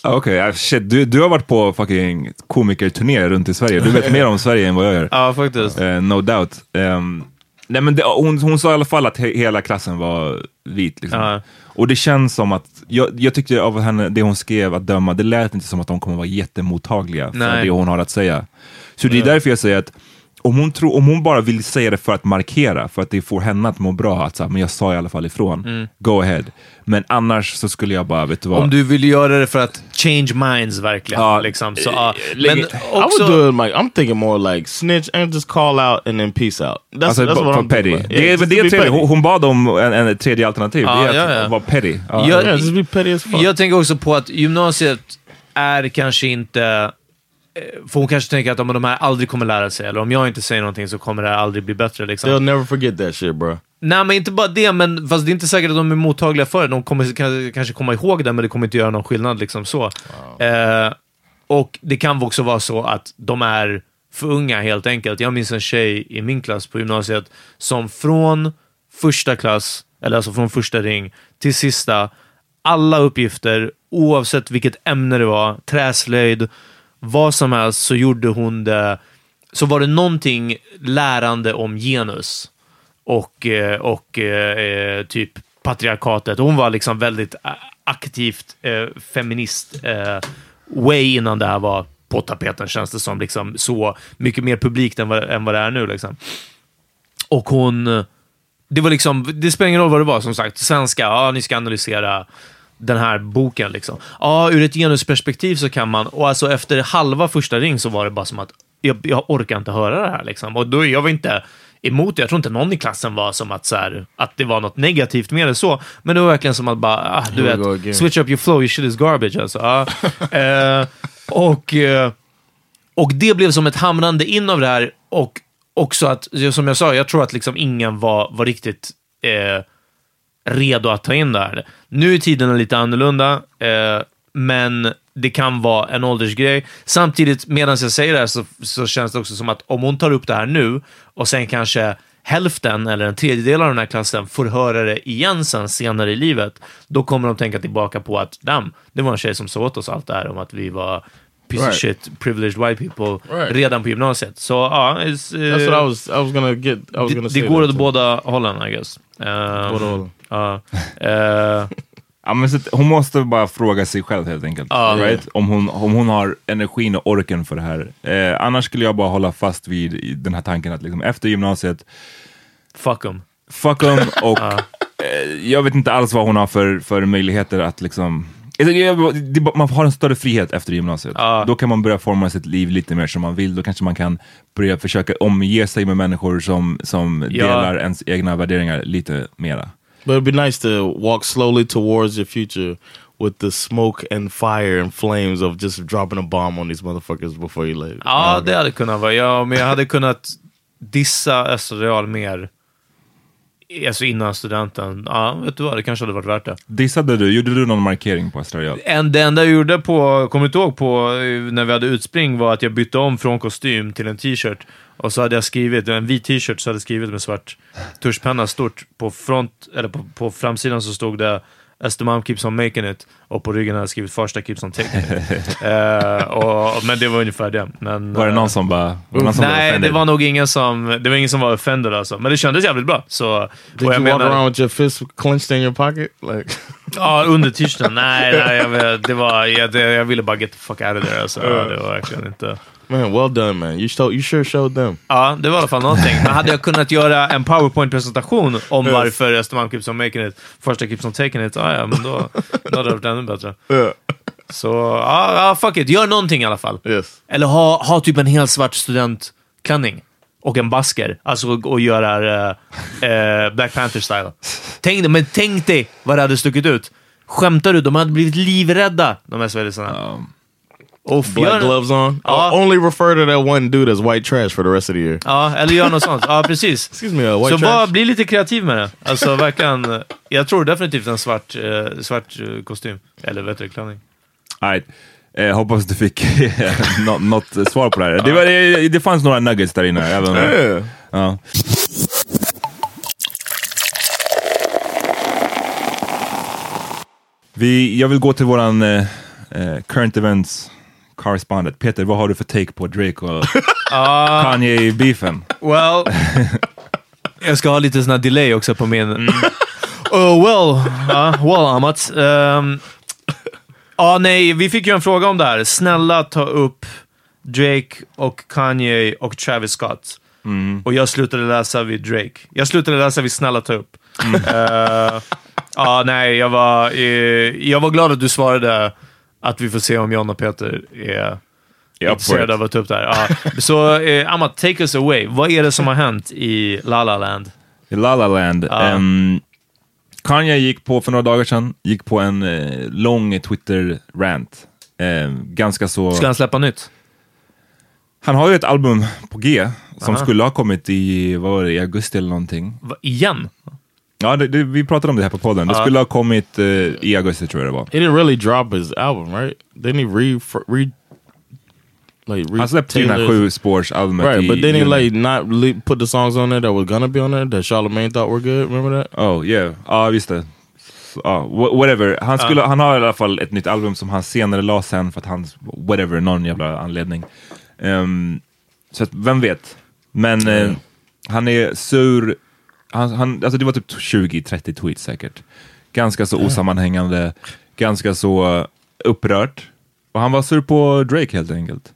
Okej, ah, shit. Du, du har varit på fucking komikerturné runt i Sverige. Du vet mer om Sverige än vad jag gör. Ja, faktiskt. Eh, no doubt. Ehm, nej men det, hon, hon sa i alla fall att he, hela klassen var vit. Liksom. Ja. Och det känns som att, jag, jag tyckte av henne, det hon skrev att döma, det lät inte som att de kommer vara jättemottagliga för Nej. det hon har att säga. Så det är därför jag säger att om hon, tror, om hon bara vill säga det för att markera, för att det får henne att må bra, att så här, men jag sa i alla fall ifrån, Mm. go ahead. Men annars så skulle jag bara, vet du vad? Om du vill göra det för att change minds verkligen. Ja, liksom, så, lägg- Men I would också... do it like I'm thinking more like snitch and just call out and then peace out. That's, Alltså, that's what I'm petty. about. det är, just det tredje, petty. hon, hon bad om en, en tredje alternativ. Ja, det är att ja. vara petty. Jag- Yeah, just be petty as fuck. Jag tänker också på att gymnasiet är kanske inte... eh, För hon kanske tänker att om de här aldrig kommer lära sig, eller om jag inte säger någonting så kommer det här aldrig bli bättre. Liksom. They'll never forget that shit, bro. Nej, men inte bara det, men fast det är inte säkert att de är mottagliga för det. De kommer kan- kanske komma ihåg det, men det kommer inte göra någon skillnad. Liksom så. Eh, och det kan också vara så att de är för unga helt enkelt. Jag minns en tjej i min klass på gymnasiet som från första klass, eller alltså från första ring till sista, alla uppgifter, oavsett vilket ämne det var, träslöjd, vad som helst, så gjorde hon det. Så var det någonting lärande om genus och, eh, och eh, eh, typ patriarkatet. Hon var liksom väldigt eh, aktivt eh, feminist eh, way innan det här var på tapeten känns det som. Liksom, så mycket mer publikt än vad, än vad det är nu. Liksom. Och hon... Det var liksom, det spelar ingen roll vad det var som sagt. Svenska, ja ni ska analysera den här boken. Liksom. Ja, ur ett genusperspektiv så kan man, och alltså efter halva första ring så var det bara som att jag, jag orkar inte höra det här. Liksom. Och då, jag var inte emot det. Jag tror inte någon i klassen var som att, så här, att det var något negativt med det så. Men det var verkligen som att bara, ah, du vet, switch up your flow, your shit is garbage. Alltså. Ja. eh, och, eh, och det blev som ett hamrande in av det här. Och också att, som jag sa, jag tror att liksom ingen var, var riktigt eh, redo att ta in det här. Nu är tiderna lite annorlunda, eh, men det kan vara en åldersgrej. Samtidigt, medan jag säger det här, så, så känns det också som att om hon tar upp det här nu och sen kanske hälften eller en tredjedel av den här klassen får höra det igen sen senare i livet, då kommer de tänka tillbaka på att damn, det var en tjej som sa åt oss allt det här om att vi var piece Right. of shit, privileged white people Right. redan på gymnasiet. Så ja, it's, eh, That's what I was. I was gonna get. I was gonna det, say det går åt båda hållen, I guess. Um, Båda hållen. Ja. Eh, Ja, men så hon måste bara fråga sig själv helt enkelt. Ja. right? om, hon, om hon har energin och orken för det här. Eh, annars skulle jag bara hålla fast vid den här tanken att liksom, efter gymnasiet, fuck them. fuck dem och eh, jag vet inte alls vad hon har för, för möjligheter att liksom Man har en större frihet efter gymnasiet. Ja. Då kan man börja forma sitt liv lite mer som man vill. Då kanske man kan börja försöka omge sig med människor som, som Ja. delar ens egna värderingar lite mera. But it'd be nice to walk slowly towards your future with the smoke and fire and flames of just dropping a bomb on these motherfuckers before you leave. Ja, det hade kunnat vara. Ja, men jag hade kunnat dissa Östra Real mer alltså innan studenten. Ja, vet du vad? Det kanske hade varit värt det. Dissade du? Gjorde du någon markering på Östra? En, det enda jag gjorde på, kommer du inte ihåg, på, eh, när vi hade utspring var att jag bytte om från kostym till en t-shirt. Och så hade jag skrivit, en vit t-shirt, så hade jag skrivit med svart tuschpenna stort. På, front, eller på, på framsidan så stod det Östermalm keeps on making it och på ryggen hade jag skrivit Farsta keeps on taking it. Eh, och, men det var ungefär det. Men, Var det eh, någon som bara... Var det någon som Nej, det offended? var nog ingen som, det var ingen som var offended alltså. Men det kändes jävligt bra. Så, Did och you jag walk menar- around with your fist clenched in your pocket? Like, Ja, under t-shirten. Nej, nej jag, det var, jag, det, jag ville bara get the fuck out of there. Alltså. Ja, det var verkligen inte... man, well done, man. You show, you sure showed them. Ja, det var i alla fall någonting. Men hade jag kunnat göra en powerpoint-presentation om varför Östermalm keeps on making it, första keeps on taking it, ja, ja men då, då hade det varit ännu bättre. Så, ja, ja, fuck it. Gör någonting i alla fall. Yes. Eller ha, ha typ en helt svart studentklänning och en basker. Alltså och, och göra eh, eh, Black Panther-style. Tänk, men tänk dig vad det hade stuckit ut. Skämtar du? De hade blivit livrädda, de här svenskarna. Och Black gloves on. Ja. Uh, only refer to that one dude as white trash for the rest of the year. Ja, eller gör något sånt. Ja, precis. Excuse me, uh, white Så trash. var, bli lite kreativ med det. Alltså verkligen. eh, Jag tror definitivt en svart, eh, svart eh, kostym. Eller vet du, klänning. Nej. Eh, hoppas du fick nå- något eh, svar på det här. Det, var, det, det fanns några nuggets där inne. Även, Yeah. ja. Vi, jag vill gå till våran eh, eh, current events correspondent. Peter, vad har du för take på Drake och Kanye-beefen? Well, jag ska ha lite sån här delay också på min... Mm. Oh well, ja, well Amat. Um, ja, nej, vi fick ju en fråga om det här. Snälla ta upp Drake och Kanye och Travis Scott. Och jag slutade läsa vid Drake. Jag slutade läsa vid Snälla ta upp. Mm. Eh, ja, nej, jag var, eh, jag var glad att du svarade att vi får se om John och Peter är for intresserade av att ta upp det här. Ja. Så eh, Amma, take us away. Vad är det som har hänt i La La Land? I La La Land. Ja. Ehm, Kanye gick på, för några dagar sedan, gick på en eh, lång Twitter-rant. Ehm, ganska så... Ska han släppa nytt? Han har ju ett album på G som Aha. skulle ha kommit i, vad var det, i augusti eller någonting. Va, igen? Ja, det, det, vi pratade om det här på podden. Det skulle ha kommit eh, i augusti tror jag det var. He didn't really drop his album, right? Didn't he re, re like re Han släppte tailor- sju spårsalbumet Right, i but didn't he like not put the songs on there that were gonna be on there that Charlemagne thought were good? Remember that? Oh yeah, ja visst det. Wha- whatever. Han, skulle, han har i alla fall ett nytt album som han senare la sen för att han, whatever, någon jävla anledning. Ehm, så att, vem vet. Men eh, han är sur. Han, han, alltså det var typ 20-30 tweets säkert. Ganska så osammanhängande, ganska så upprört. Och han var sur på Drake helt enkelt.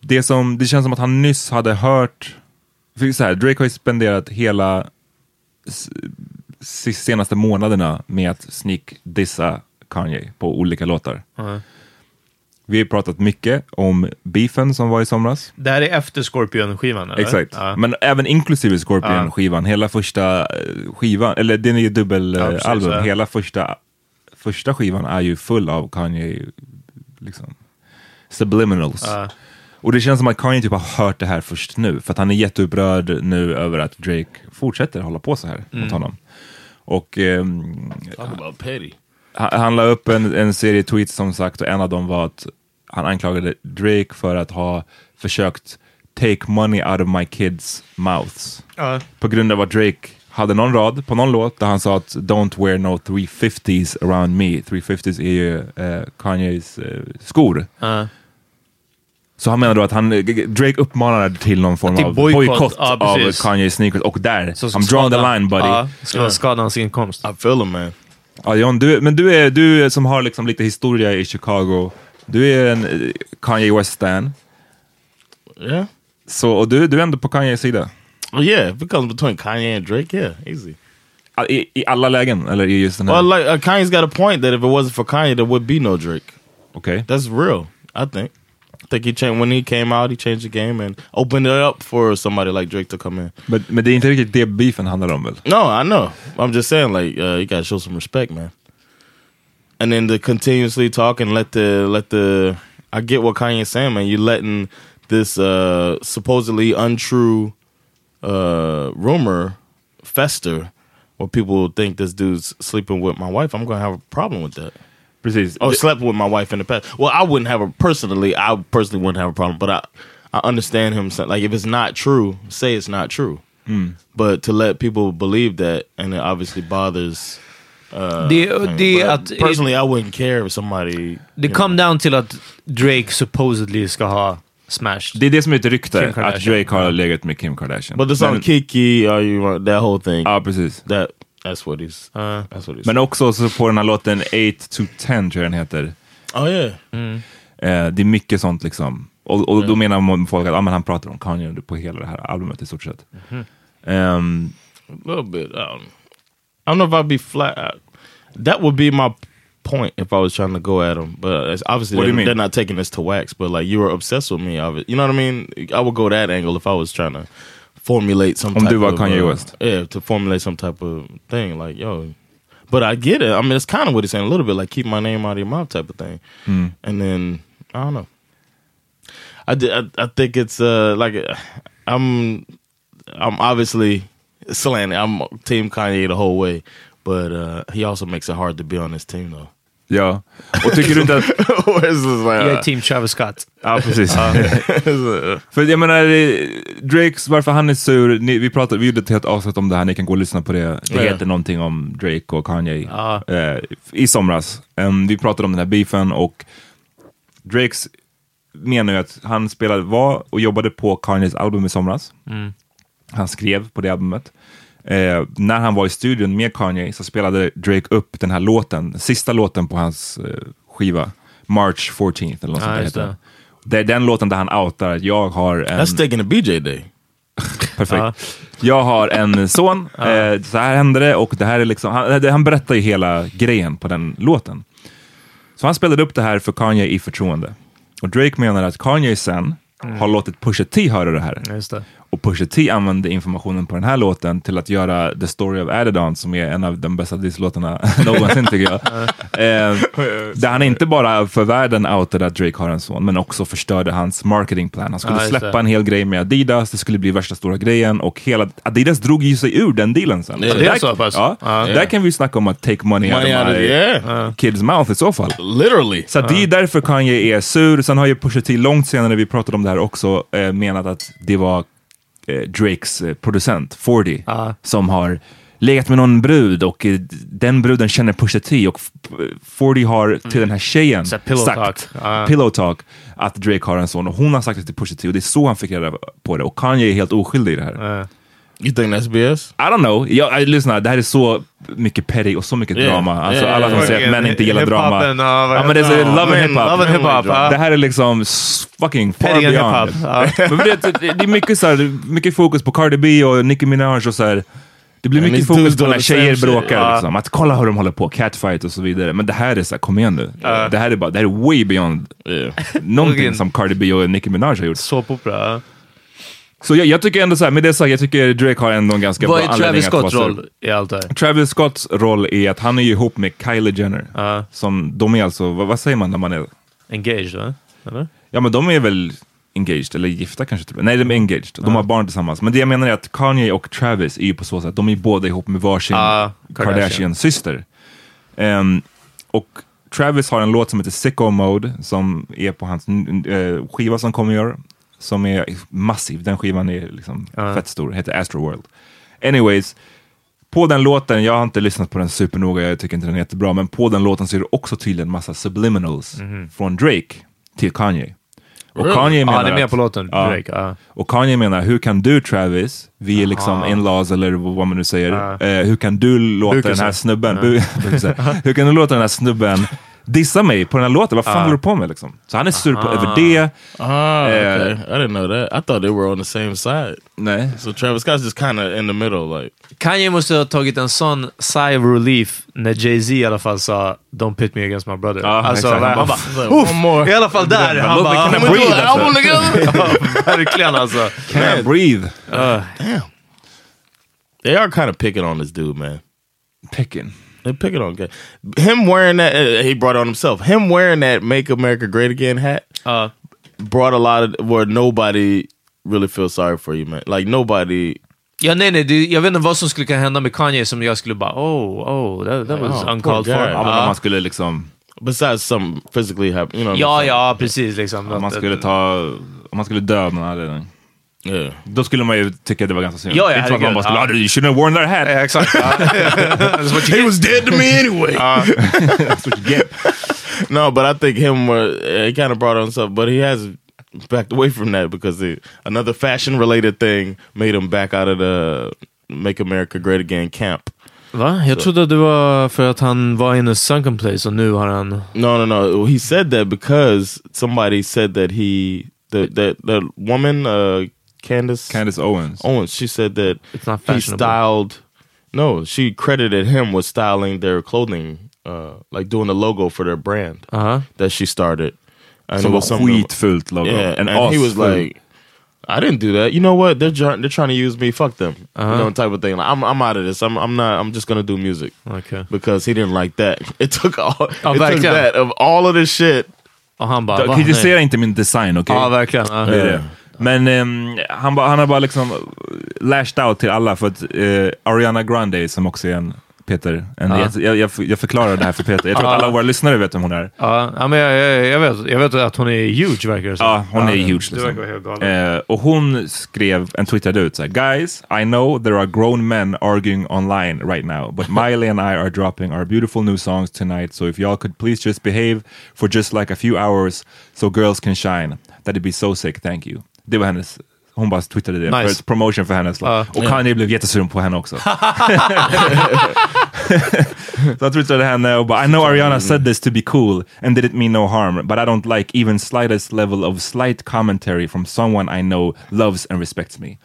Det, som, det känns som att han nyss hade hört, för så här, Drake har ju spenderat hela senaste månaderna med att sneak-dissa Kanye på olika låtar. Vi har pratat mycket om beefen som var i somras. Det här är efter Scorpion-skivan, eller? Exakt, Ja. men även inklusive Scorpion-skivan, hela första eh, skivan, eller den är ju Ja, dubbelalbum, precis, album. ja. hela första, första skivan är ju full av Kanye, liksom, subliminals. Ja. Och det känns som att Kanye typ har hört det här först nu, för att han är jätteupprörd nu över att Drake fortsätter hålla på så här Mm. mot honom. Och ehm, Talk about petty. Han, la upp en, en serie tweets som sagt och en av dem var att han anklagade Drake för att ha försökt take money out of my kids mouths. Ja. På grund av att Drake hade någon rad på någon låt där han sa att don't wear no 350s around me. 350s är ju eh, Kanyes eh, skor. Ja. Så han menar då att han, Drake uppmanade till någon form Till av bojkott, ja, av precis. Kanye sneakers och där, Så I'm drawing the line buddy. Ja, ska skada hans inkomst. I feel him, man. Ja, John, du, men du är du som har liksom lite historia i Chicago. Du är en eh, Kanye West-stan. Yeah. Så, och du, du är ändå på Kanyes sida. Oh yeah, if it comes between Kanye and Drake, yeah, easy. I, I alla lägen, eller i just den här? Well, like uh, Kanye's got a point that if it wasn't for Kanye, there would be no Drake. Okej. That's real. I think. I think he changed when he came out. He changed the game and opened it up for somebody like Drake to come in. But, men det är inte riktigt det beefen handlar om väl? No, I know. I'm just saying, like, uh, you gotta show some respect, man. And then to continuously talk and let the let the I get what Kanye's saying, man. You're letting this uh, supposedly untrue uh, rumor fester, where people think this dude's sleeping with my wife. I'm gonna have a problem with that. Precis. Oh, slept with my wife in the past. Well, I wouldn't have a personally. I personally wouldn't have a problem, but I, I understand him. saying- Like if it's not true, say it's not true. But to let people believe that, and it obviously bothers. Uh, Det, thing. det, But att, personally, I wouldn't care if somebody. det you kom down till att Drake supposedly ska ha smashed. Det är det som är ett Kim rykte, att Kardashian. Drake har legat med Kim Kardashian. But the song men, Kiki, are you? That whole thing. Ja, precis. that that's what he's. Uh, That's what he's. Men också så på den här låten 8 to 10 tror jag den heter. oh yeah. Eh, det är mycket sånt liksom. Och, och då menar folk att ah, men han pratar om Kanye på hela det här albumet i stort sett. Ehm, A little bit. Um, I don't know if I'd be flat. That would be my point if I was trying to go at them. But it's obviously they're, they're not taking this to wax. But like you were obsessed with me. You know what I mean? I would go that angle if I was trying to formulate some. Om type of, Kanye uh, West. Yeah, to formulate some type of thing. Like yo. But I get it. I mean, it's kind of what he's saying a little bit, like keep my name out of your mouth, type of thing. Hmm. And then I don't know. I, di- I, I think it's uh like I'm I'm obviously slanted. I'm team Kanye the whole way, but uh, he also makes it hard to be on this team though. Ja. Och tycker du inte att... Jag är team Travis Scott. Ja, precis. För jag menar, eh, Drakes, varför han är sur, ni, vi, pratade, vi gjorde ett helt avsnitt om det här, ni kan gå och lyssna på det. Det Ja. heter någonting om Drake och Kanye Ja. eh, i somras. Em, vi pratade om den här beefen och Drakes menar ju att han spelade, var och jobbade på Kanyes album i somras. Han skrev på det albumet. Eh, när han var i studion med Kanye så spelade Drake upp den här låten, sista låten på hans eh, skiva, March 14th eller något Ja, sånt heter det. det. Är den låten där han outar att jag har en... that's taking a BJ day. Perfekt. Jag har en son, eh, så här hände det och det här är liksom, han, det- han berättar ju hela grejen på den låten. Så han spelade upp det här för Kanye i förtroende. Och Drake menar att Kanye sen har låtit Pusha T höra det här. Just det. Och Pusha T använde informationen på den här låten till att göra The Story of Adidon som är en av de bästa disslåtarna någonsin tycker jag. eh, där han inte bara för världen outade att Drake har en son, men också förstörde hans marketingplan. Han skulle just släppa en hel grej med Adidas, det skulle bli värsta stora grejen och hela Adidas drog ju sig ur den dealen sen. Så det är där, så pass? Ja, Ja. Där kan vi snacka om att take money, Money out of my yeah. kids mouth i så fall. Literally. Så att det är därför Kanye är sur. Sen har ju Pusha T långt senare, vi pratade om det här också, eh, menat att det var Drakes eh, producent, 40, som har legat med någon brud och eh, den bruden känner Pusha T och f- 40 har till den här tjejen pillow sagt, talk. Ja. pillow talk, att Drake har en son och hon har sagt det till Pusha T och det är så han fick reda på det och Kanye är helt oskyldig i det här. You think that's BS? I don't know. Jag, jag, lyssna, det här är så mycket petty och så mycket Yeah. drama. Alltså, Yeah, alla som yeah, säger att män inte gillar drama. ja, vad Ja, men det är det? love and. Love and hip-hop, ja. Det här är liksom fucking far Petty beyond. Men det, det, det är mycket, så här, mycket fokus på Cardi B och Nicki Minaj och så här. Det blir mycket fokus på när tjejer bråkar. Liksom. Att kolla hur de håller på, catfight och så vidare. Men det här är så här, kom igen nu. Det här är bara, det här är way beyond Yeah. någonting som Cardi B och Nicki Minaj har gjort. Såpopera. Så jag, jag tycker ändå så här, med det sagt, jag tycker Drake har ändå en ganska Vad bra är anledning Travis Scotts roll i allt det här? Travis Scotts roll är att han är ju ihop med Kylie Jenner. Ja. Som, de är alltså, vad, vad säger man när man är... Engaged, va? Eller? Ja men de är väl engaged, eller gifta kanske. Nej de är engaged, de har barn tillsammans. Men det jag menar är att Kanye och Travis är ju på så sätt, de är båda ihop med varsin Kardashian. Kardashian-syster. Ehm, och Travis har en låt som heter Sicko Mode som är på hans uh, skiva som kommer i år. Som är massiv, den skivan är liksom fett stor, heter Astroworld. Anyways, på den låten, jag har inte lyssnat på den supernoga, jag tycker inte den är jättebra, men på den låten så är det också tydligen massa subliminals från Drake till Kanye. Och Kanye menar det är med på låten. Drake. Ja. och Kanye menar, hur kan du Travis, vi är liksom in-laws eller vad man nu säger, eh, hur kan du låta Bukisen. den här snubben, hur kan du låta den här snubben dissa mig på den här låten? Vad fan håller du på med liksom? Så han är sur på, över det. Ah, Eh, okay. I didn't know that. I thought they were on the same side. Nej. So Travis Scott's just kind of in the middle, like. Kanye måste ha tagit en sån sigh of relief när Jay-Z i alla fall sa “Don't pit me against my brother”. Ja, alltså, exakt. han, bara. I alla fall där. Han bara, "Ja, men breathe, alltså." album together. Ja, Verkligen alltså. Can't breathe. They are kind of picking on this dude, man. Picking. They're picking on guy. Him wearing that, uh, he brought it on himself. Him wearing that "Make America Great Again" hat Ja. brought a lot of where nobody really feels sorry for you, man. Like nobody. Ja, nej, nej. Det, jag vet inte vad som skulle kunna hända med Kanye som jag skulle bara oh, oh, that, that was Oh, uncalled for. Ja, men om man skulle liksom, Besides some physically happen, you know. ja, ja, precis. Liksom. om man skulle ta, om man skulle dö av någon anledning. Yeah. Då skulle man ju tycka det var ganska synd. Ja, ja, inte att man bara skulle, ah, you shouldn't have worn that hat. Ja, exakt. He was dead to me anyway. That's what you get. No, but I think him uh, he kind of brought on himself, but he has backed away from that because he, another fashion related thing made him back out of the Make America Great Again camp. Va? Jag trodde det var för att han var in a sunken place och nu har han... No, no, no. He said that because somebody said that he the the the woman uh Candace Candace Owens. Owens she said that It's not he fashionable. styled no she credited him with styling their clothing uh like doing the logo for their brand Uh-huh. that she started and Som it var was something- skitfult logo. Yeah, En and, he was asful. like, I didn't do that. You know what? They're trying. They're trying to use me. Fuck them. Uh-huh. You know, type of thing. Like, I'm I'm out of this. I'm I'm not. I'm just gonna do music Okay. because he didn't like that. It took all. Oh, it took verkligen. that of all of this shit. Och han bara... va? Kritisera Nej. inte min design, okej? Ja, verkligen. Ja. Det är det. Men ehm, han, ba, han har bara liksom lashed out till alla för att eh, Ariana Grande, som också är en Peter, en, jag, jag, jag, jag förklarar det här för Peter. Jag tror att alla våra lyssnare vet vem hon är. Ja, ja, men jag, jag, vet, jag vet att hon är huge verkar det som. Ja, hon är huge. Galet. Eh, och hon skrev, en twittrade ut såhär, Guys, I know there are grown men arguing online right now, but Miley and I are dropping our beautiful new songs tonight, so if y'all could please just behave for just like a few hours so girls can shine. That'd be so sick, thank you. Det var hennes, hon bara twittrade det, Nice. för promotion för hennes låt. Ja. och Kanye blev jättesur på henne också. Så jag twittrade henne och bara I know Ariana said this to be cool and didn't mean no harm but I don't like even slightest level of slight commentary from someone I know loves and respects me.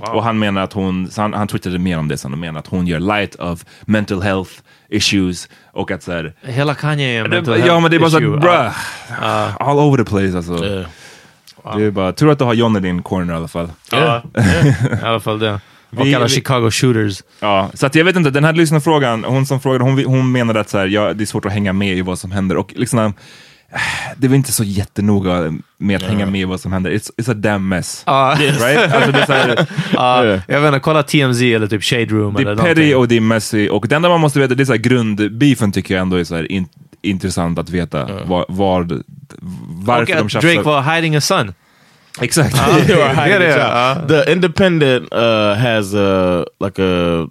Och han menar att hon, så han, han twittrade mer om det sen och menar att hon gör light of mental health issues och att så här, Hela Kanye är en mental det, health Ja men det är bara issue. såhär, bruh, all over the place alltså. Yeah. Det är bara, tur att du har John i din corner i alla fall. Ja, i alla fall det. Och Vi- alla vi- Chicago shooters. Ja, så att jag vet inte, den här lyssnarfrågan, hon som frågade, hon, hon menade att så här, ja, det är svårt att hänga med i vad som händer och liksom, äh, det var inte så jättenoga med att hänga med i vad som händer. It's, it's a damn mess. Ja. Right? Alltså det är så här, Ja, jag vet inte, kolla TMZ eller typ Shade Room det är petty någonting. och det är messy och det enda man måste veta, det är så här grundbeefen tycker jag ändå är så här in, intressant att veta. Var, var, varför Och de tjafsar. Drake var hiding a son. Exakt. You are hiding det, the Independent uh, has a like a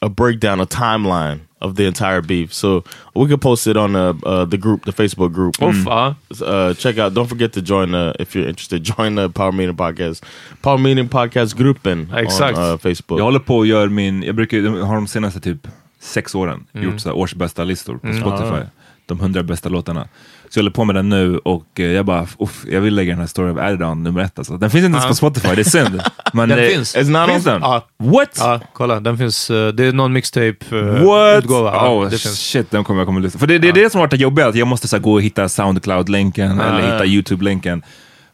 a breakdown, a timeline of the entire beef. So we could post it on the uh, the group, the Facebook group. Ja. Uh, check out. Don't forget to join the if you're interested. Join the Power Meeting Podcast, Power Meeting Podcast gruppen Exakt. on uh, Facebook. Jag håller på och gör min, jag brukar har de senaste typ sex åren Mm. gjort så årsbästa listor på Spotify. De hundra bästa låtarna. Så jag håller på med den nu och eh, jag bara, uff, jag vill lägga den här Story of Erdogan nummer ett alltså. Den finns inte ens på Spotify, det är synd. Men Den det, finns. Finns den? Ja. What? Ja, kolla. Den finns. eh, det är någon mixtape uh, What? utgåva. Ja, oh det finns. shit, den kommer jag kommer att lyssna. För det, det är det som har varit det jobbiga, att jag måste så här, gå och hitta Soundcloud-länken eller hitta YouTube-länken.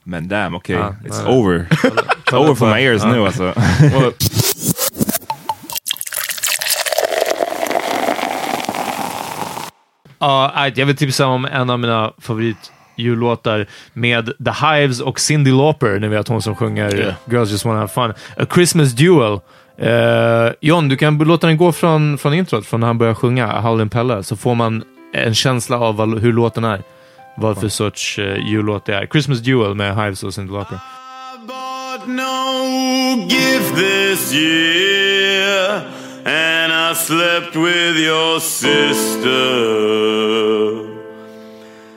Men damn, okej. Ja, It's over. It's over for my ears nu alltså. Ja, jag vill tipsa om en av mina favoritjullåtar med The Hives och Cyndi Lauper. Ni vet hon som sjunger Yeah. Girls Just Wanna Have Fun. A Christmas Duel. Eh, John, du kan låta den gå från, från introt, från när han börjar sjunga Howlin' Pelle, så får man en känsla av vad, hur låten är. Vad för sorts uh, jullåt det är. Christmas Duel med Hives och Cyndi Lauper. bought no gift this year, and I slept with your sister.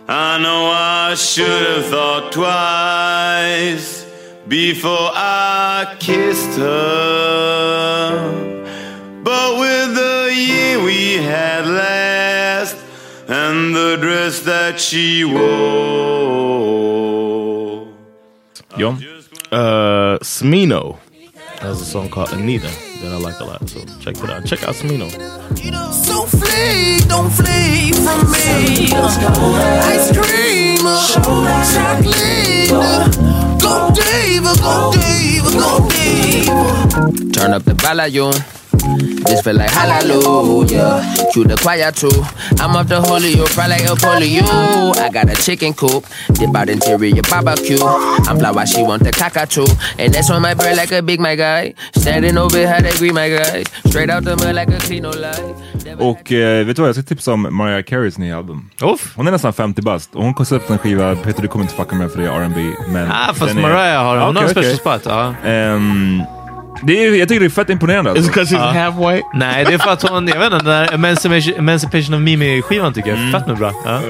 I know I should have thought twice before I kissed her. But with the year we had last, and the dress that she wore. John? Uh, Smino has a song called Anita that I like a lot. So check it out. Check out Smino. So flee, don't flee from me. Ice cream, uh, chocolate. Uh, go Dave, go Dave, go Dave. Turn up the volume. This feel like hallelujah. True the choir too. I'm off the holy, you fry like a polio. I got a chicken coop, dip out interior barbecue. I'm fly while she want the cockatoo. And that's on my bread like a big my guy. Standing over how they greet my guy. Straight out the mud like a clean lie. Och eh, vet du vad, jag ska tipsa om Mariah Careys nya album. Uff. Hon är nästan 50 bast och hon kommer släppa en skiva, Peter du kommer inte fucka med för det är R&B men... Ah, fast är- Mariah har, hon har en okej, special okej. spot. Ja. Ehm, det är, jag tycker det är fett imponerande Is alltså. it because she's half white? Nej, det är för att hon, jag vet inte, den där Emancipation, Emancipation of Mimi-skivan tycker jag är fett nu bra. Ja.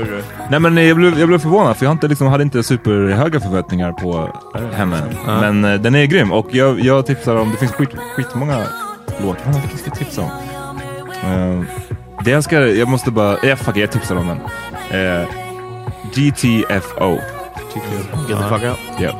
Nej men jag blev, jag blev förvånad för jag inte, liksom, hade inte superhöga förväntningar på henne. Men eh, den är grym och jag, jag tipsar om, det finns skit, skitmånga låtar. Vad ska jag tipsa om? Uh, det jag ska, jag måste bara, ja fuck it, jag tipsar om den. Eh, GTFO. Get the fuck out. Ja.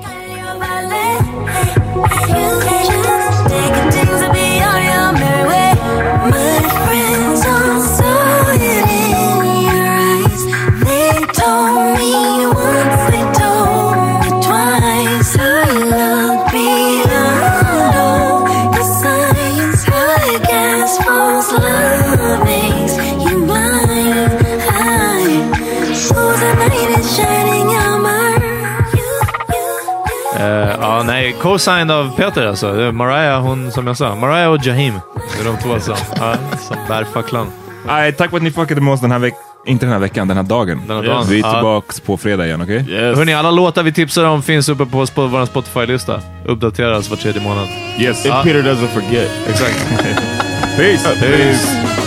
Co-signed av Peter alltså. Mariah, hon som jag sa. Mariah och Jahim. Det är de två som, ja, som bär facklan. Nej, tack för att ni fuckade med oss den här veckan. Inte den här veckan, den här dagen. Den här dagen. Vi är Ja. tillbaks på fredag igen, okej? Yes. Hörni, alla låtar vi tipsar om finns uppe på sp- vår Spotify-lista. Uppdateras var tredje månad. Yes. If Peter doesn't forget. Exakt. Peace! Peace.